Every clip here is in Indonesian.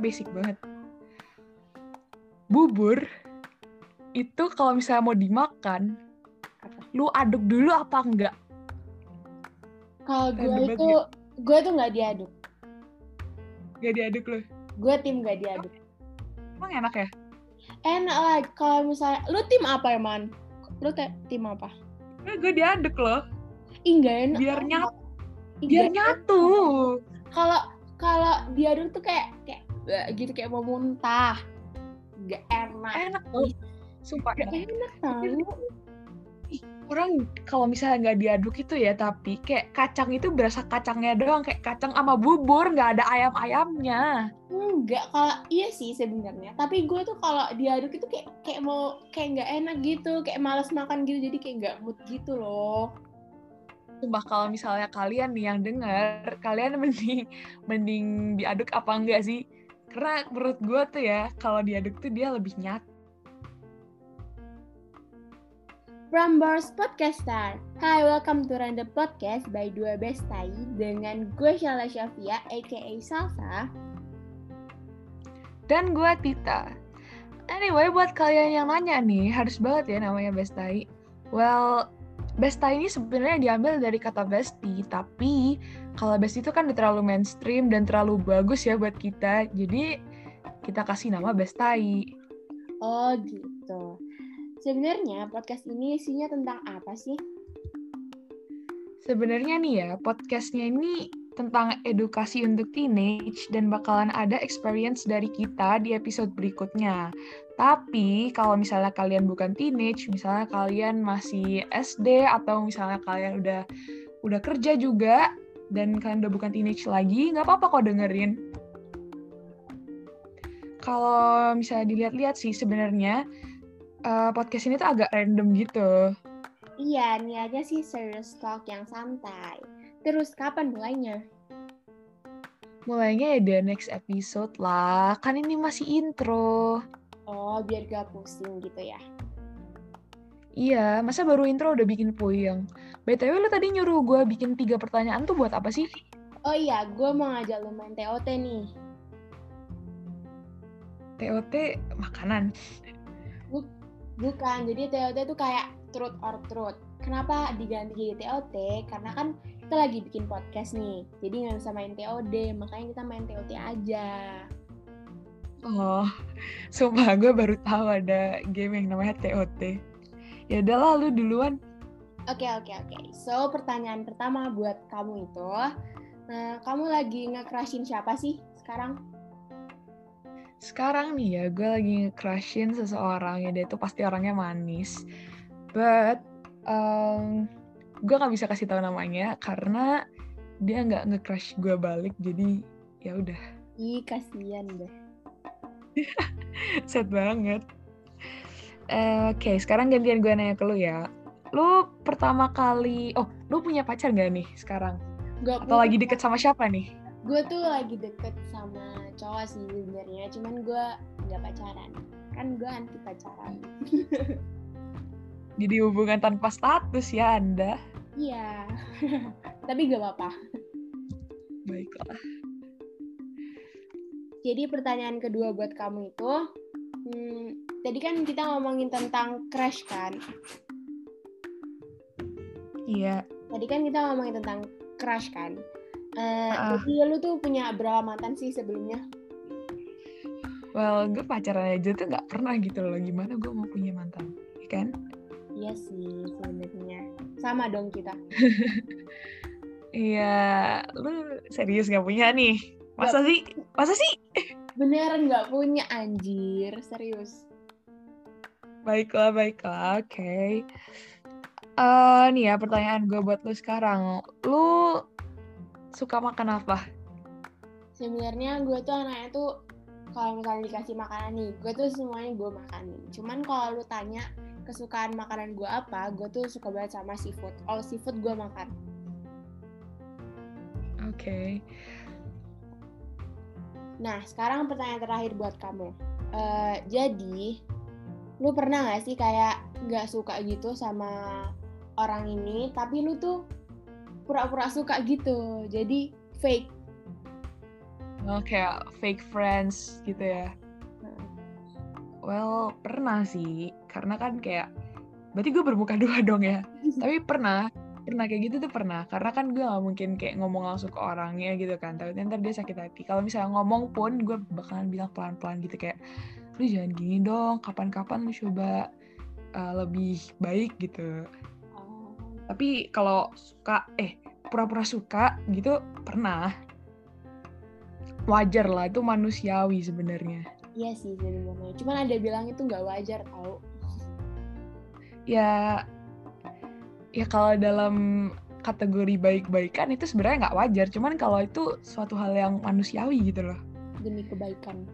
basic banget. Bubur itu kalau misalnya mau dimakan, Apa? lu aduk dulu apa enggak? Kalau gue itu, gue tuh nggak diaduk. Gak diaduk lu. Gue tim nggak diaduk. Emang enak ya? Enak lah kalau misalnya, lu tim apa emang? Lu kayak tim apa? Nah, gue diaduk loh, Ih nggak enak. biar nyatu. Biar nyatu. kalau kalau diaduk tuh kayak kayak gitu kayak mau muntah nggak enak Enak loh. Sumpah nggak enak. enak tau Orang kalau misalnya nggak diaduk itu ya, tapi kayak kacang itu berasa kacangnya doang, kayak kacang sama bubur, nggak ada ayam-ayamnya. enggak kalau iya sih sebenarnya tapi gue tuh kalau diaduk itu kayak kayak mau kayak nggak enak gitu kayak males makan gitu jadi kayak nggak mood gitu loh Sumpah kalau misalnya kalian nih yang denger, kalian mending mending diaduk apa enggak sih? Karena menurut gue tuh ya, kalau diaduk tuh dia lebih nyatu. Prambors Podcaster Hai welcome to Random Podcast by Dua Bestai dengan gue Shala Syafia aka Salsa Dan gue Tita. Anyway, buat kalian yang nanya nih, harus banget ya namanya Bestai. Well, Bestai ini sebenarnya diambil dari kata besti, tapi kalau besti itu kan udah terlalu mainstream dan terlalu bagus ya buat kita. Jadi kita kasih nama Bestai. Oh gitu Sebenarnya podcast ini isinya tentang apa sih? Sebenarnya nih ya, podcastnya ini tentang edukasi untuk teenage dan bakalan ada experience dari kita di episode berikutnya. Tapi kalau misalnya kalian bukan teenage, misalnya kalian masih SD atau misalnya kalian udah udah kerja juga dan kalian udah bukan teenage lagi, nggak apa-apa kok dengerin. Kalau misalnya dilihat-lihat sih sebenarnya eh, podcast ini tuh agak random gitu. Iya, niatnya sih serious talk yang santai. Terus kapan mulainya? Mulainya ya the next episode lah, kan ini masih intro. Oh, biar gak pusing gitu ya. Iya, masa baru intro udah bikin puyeng? BTW lu tadi nyuruh gue bikin tiga pertanyaan tuh buat apa sih? Oh iya, gue mau ngajak lo main TOT nih. TOT makanan. Bukan, jadi TOT tuh kayak truth or truth. Kenapa diganti jadi TOT? Karena kan kita lagi bikin podcast nih. Jadi nggak bisa main TOD, makanya kita main TOT aja. Oh, sumpah gue baru tahu ada game yang namanya TOT. Ya udahlah lu duluan. Oke, oke, oke. So, pertanyaan pertama buat kamu itu, nah, kamu lagi nge-crushin siapa sih sekarang? Sekarang nih ya, gue lagi nge-crushin seseorang ya, dia tuh pasti orangnya manis. But, um, gue gak bisa kasih tahu namanya karena dia nggak nge-crush gue balik, jadi ya udah, Ih, kasihan deh. sad banget. Eh, Oke, sekarang gantian gue nanya ke lu ya. Lu pertama kali, oh, lu punya pacar gak nih sekarang? Gak Atau lagi deket sama siapa nih? Gue tuh lagi deket sama cowok sih sebenarnya, cuman gue nggak pacaran. Kan gue anti pacaran. Jadi hubungan tanpa status ya Anda. Iya. Tapi gak apa-apa. Baiklah. Jadi pertanyaan kedua buat kamu itu, hmm, tadi kan kita ngomongin tentang crush kan. Iya. Tadi kan kita ngomongin tentang crush kan. Eh, Ah. Jadi lu tuh punya berapa mantan sih sebelumnya? Well, gue pacaran aja tuh nggak pernah gitu loh. Gimana gue mau punya mantan? Ya kan? Iya sih sebenarnya. Sama dong kita. Iya, lu serius gak punya nih? Masa sih? Masa sih? Beneran nggak punya anjir, serius. Baiklah, baiklah. Oke. Eh, nih ya pertanyaan gue buat lu sekarang. Lu suka makan apa? Sebenarnya gue tuh anaknya tuh kalau misalnya dikasih makanan nih, gue tuh semuanya gue makanin. Cuman kalau lu tanya kesukaan makanan gue apa, gue tuh suka banget sama seafood. All seafood gue makan. Oke. Nah, sekarang pertanyaan terakhir buat kamu. Eh, jadi, lu pernah gak sih kayak gak suka gitu sama orang ini, tapi lu tuh pura-pura suka gitu. Jadi, fake. Oh, kayak fake friends gitu ya. Well, pernah sih. Karena kan kayak, berarti gue bermuka dua dong ya. Tapi pernah, pernah kayak gitu tuh pernah. Karena kan gue gak mungkin kayak ngomong langsung ke orangnya gitu kan. Tapi ntar dia sakit hati. Kalau misalnya ngomong pun, gue bakalan bilang pelan-pelan gitu kayak, lu jangan gini dong, kapan-kapan lu coba uh, lebih baik gitu. Oh. Tapi kalau suka, eh pura-pura suka gitu pernah. Wajar lah, itu manusiawi sebenarnya. Iya sih sebenarnya. Cuman ada bilang itu nggak wajar tau. Ya, ya kalau dalam kategori baik-baikan itu sebenarnya nggak wajar. Cuman kalau itu suatu hal yang manusiawi gitu loh. Demi kebaikan.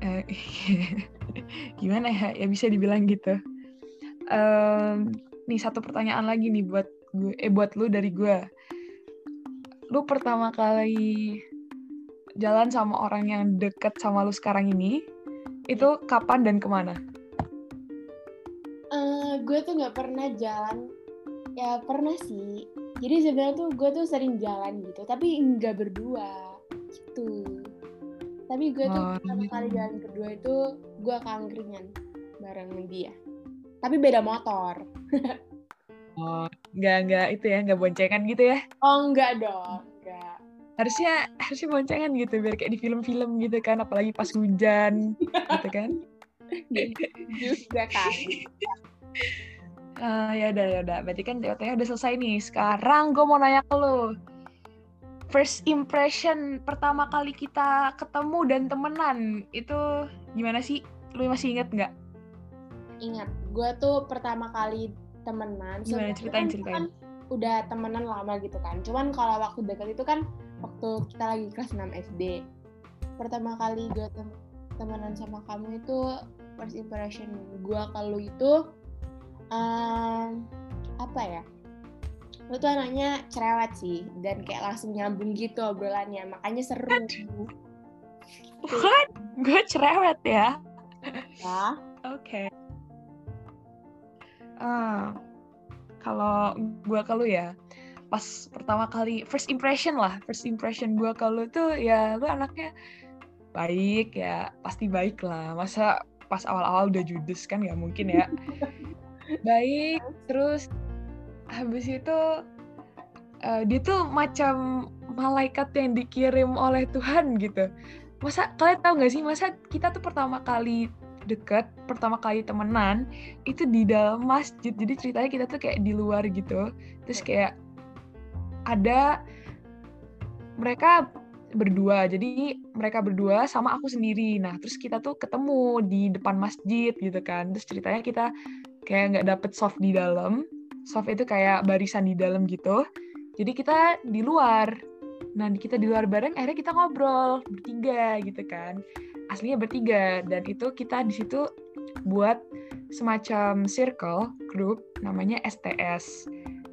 Eh, gimana ya? Ya bisa dibilang gitu. Um, nih satu pertanyaan lagi nih buat gue, eh buat lu dari gue. Lu pertama kali jalan sama orang yang deket sama lu sekarang ini, itu kapan dan ke mana? Uh, gue tuh nggak pernah jalan, ya pernah sih. Jadi sebenarnya tuh gue tuh sering jalan gitu, tapi nggak berdua gitu. Tapi gue tuh oh, pertama kali iya. jalan berdua itu gue kangkringan bareng dia. Tapi beda motor. oh, nggak nggak itu ya, nggak boncengan gitu ya? Oh, enggak dong harusnya harusnya boncengan gitu biar kayak di film-film gitu kan apalagi pas hujan gitu kan. Juga kan. Uh, ya udah ya udah. Berarti kan DOT udah selesai nih. Sekarang gue mau nanya ke lo. First impression pertama kali kita ketemu dan temenan itu gimana sih? Lu masih inget nggak? Ingat. Gue tuh pertama kali temenan. Gimana? Ceritain ceritain kan udah temenan lama gitu kan. Cuman kalau waktu dekat itu kan waktu kita lagi kelas 6 SD pertama kali gue tem temenan sama kamu itu first impression gue kalau itu um, apa ya lu tuh anaknya cerewet sih dan kayak langsung nyambung gitu obrolannya makanya seru What? Gue cerewet ya? Ya. Oke. Okay. Uh, kalau gue kalau ya, pas pertama kali first impression lah first impression gue kalau tuh ya lu anaknya baik ya pasti baik lah. Masa pas awal-awal udah judes kan ya mungkin ya. Baik terus habis itu uh, dia tuh macam malaikat yang dikirim oleh Tuhan gitu. Masa kalian tahu nggak sih masa kita tuh pertama kali deket pertama kali temenan itu di dalam masjid. Jadi ceritanya kita tuh kayak di luar gitu. Terus kayak ada mereka berdua. Jadi mereka berdua sama aku sendiri. Nah terus kita tuh ketemu di depan masjid gitu kan. Terus ceritanya kita kayak nggak dapet soft di dalam. Soft itu kayak barisan di dalam gitu. Jadi kita di luar. Nah kita di luar bareng akhirnya kita ngobrol bertiga gitu kan. Aslinya bertiga. Dan itu kita di situ buat semacam circle grup namanya STS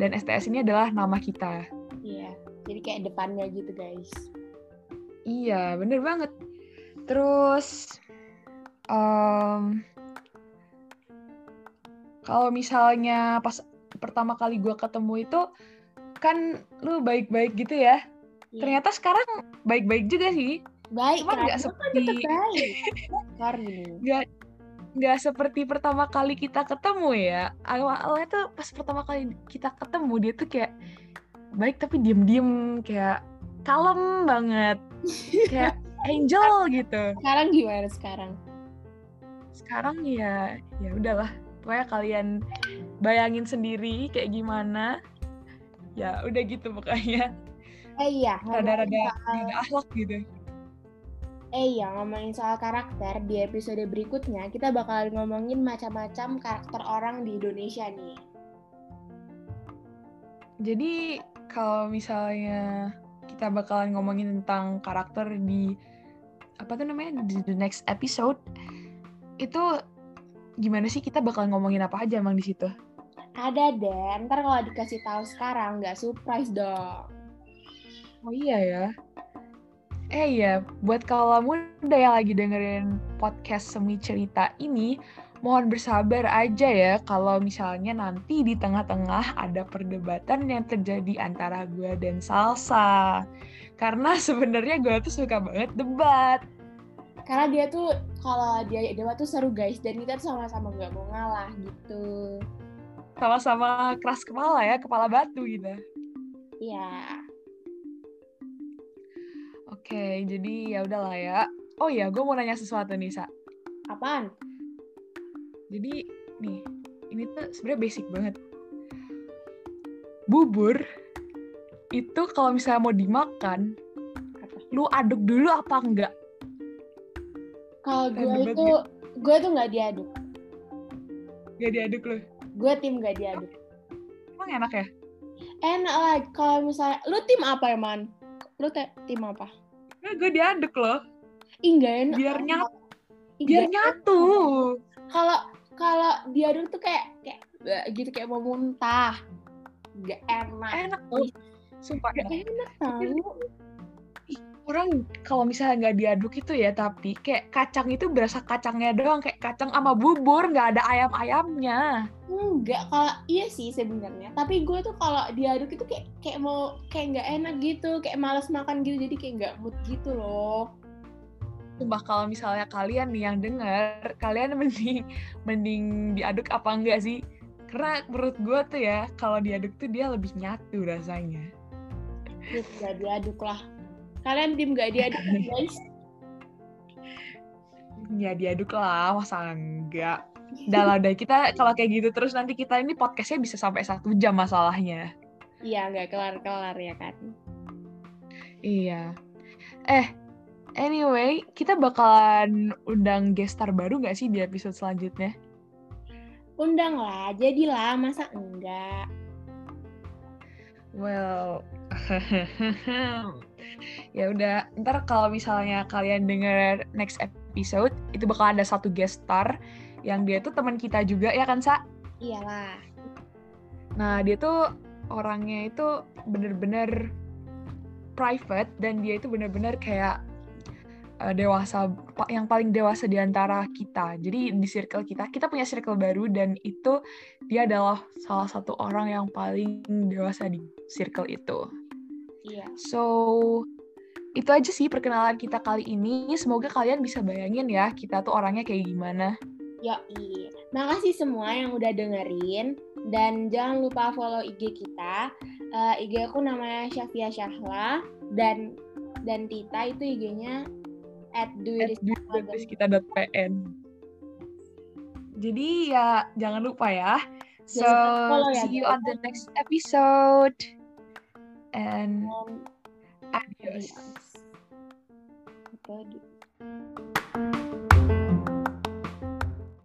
dan STS ini adalah nama kita. Iya, jadi kayak depannya gitu guys. Iya, bener banget. Terus, um, kalau misalnya pas pertama kali gue ketemu itu, kan lu baik-baik gitu ya. Iya. Ternyata sekarang baik-baik juga sih. Baik, Cuma nggak seperti... baik. Gak, nggak seperti pertama kali kita ketemu ya. Awal-awalnya tuh pas pertama kali kita ketemu dia tuh kayak baik tapi diem-diem kayak kalem banget. Kayak angel gitu. Sekarang gimana sekarang? Sekarang ya ya udahlah. Pokoknya kalian bayangin sendiri kayak gimana. Ya udah gitu pokoknya. Eh iya rada-rada akhlak gitu Eh ya, ngomongin soal karakter, di episode berikutnya kita bakal ngomongin macam-macam karakter orang di Indonesia nih. Jadi kalau misalnya kita bakalan ngomongin tentang karakter di apa tuh namanya di the next episode itu gimana sih kita bakal ngomongin apa aja emang di situ? Ada deh, ntar kalau dikasih tahu sekarang nggak surprise dong. Oh iya ya. Eh iya, buat kalau muda yang lagi dengerin podcast Semi Cerita ini, mohon bersabar aja ya kalau misalnya nanti di tengah-tengah ada perdebatan yang terjadi antara gue dan Salsa. Karena sebenarnya gue tuh suka banget debat. Karena dia tuh kalau dia debat tuh seru guys dan kita tuh sama-sama nggak mau ngalah gitu. Sama-sama keras kepala ya, kepala batu gitu. Iya. Oke, jadi ya udahlah ya. Oh iya, gue mau nanya sesuatu nih, Sa. Apaan? Jadi nih, ini tuh sebenarnya basic banget. Bubur itu kalau misalnya mau dimakan, Apa? lu aduk dulu apa enggak? Kalau gue itu gue tuh nggak diaduk. Gak diaduk lu. Gue tim nggak diaduk. Emang enak ya? Enak lah kalau misalnya lu tim apa Eman? Lu te- tim apa? Nah, gue diaduk loh. Ih nggak enak. Biar nyatu. Biar nyatu. Kalau kalau diaduk tuh kayak kayak bleh, gitu kayak mau muntah. Gak enak. Enak tuh. Sumpah Gak enak. enak tau. Orang kalau misalnya nggak diaduk itu ya, tapi kayak kacang itu berasa kacangnya doang. Kayak kacang sama bubur, nggak ada ayam-ayamnya. Enggak, kalau iya sih sebenarnya. Tapi gue tuh kalau diaduk itu kayak kayak mau kayak nggak enak gitu, kayak males makan gitu, jadi kayak nggak mood gitu loh. Sumpah kalau misalnya kalian nih yang denger, kalian mending mending diaduk apa enggak sih? Karena menurut gue tuh ya, kalau diaduk tuh dia lebih nyatu rasanya. Nggak diaduk lah. Kalian tim nggak diaduk guys? Ya diaduk lah, masa enggak? Udah lah, udah kita kalau kayak gitu terus nanti kita ini podcastnya bisa sampai satu jam masalahnya. Iya nggak kelar-kelar ya kan. Iya. Eh, anyway, kita bakalan undang guest star baru nggak sih di episode selanjutnya? Undang lah, jadilah masa enggak? Well, ya udah. Ntar kalau misalnya kalian denger next episode, itu bakal ada satu guest star yang dia tuh teman kita juga ya kan, Sa? Iyalah. Nah, dia tuh orangnya itu bener-bener private dan dia itu bener-bener kayak eh, dewasa, yang paling dewasa di antara kita. Jadi di circle kita, kita punya circle baru dan itu dia adalah salah satu orang yang paling dewasa di circle itu. Iya. So, itu aja sih perkenalan kita kali ini. Semoga kalian bisa bayangin ya, kita tuh orangnya kayak gimana. Yoi. Makasih semua yang udah dengerin dan jangan lupa follow IG kita. Eh, IG aku namanya Syafia Syahla dan dan Tita itu IG-nya at duiriskita.pn Jadi ya jangan lupa ya. So, follow ya, see you on the next episode. And adios. Apa di-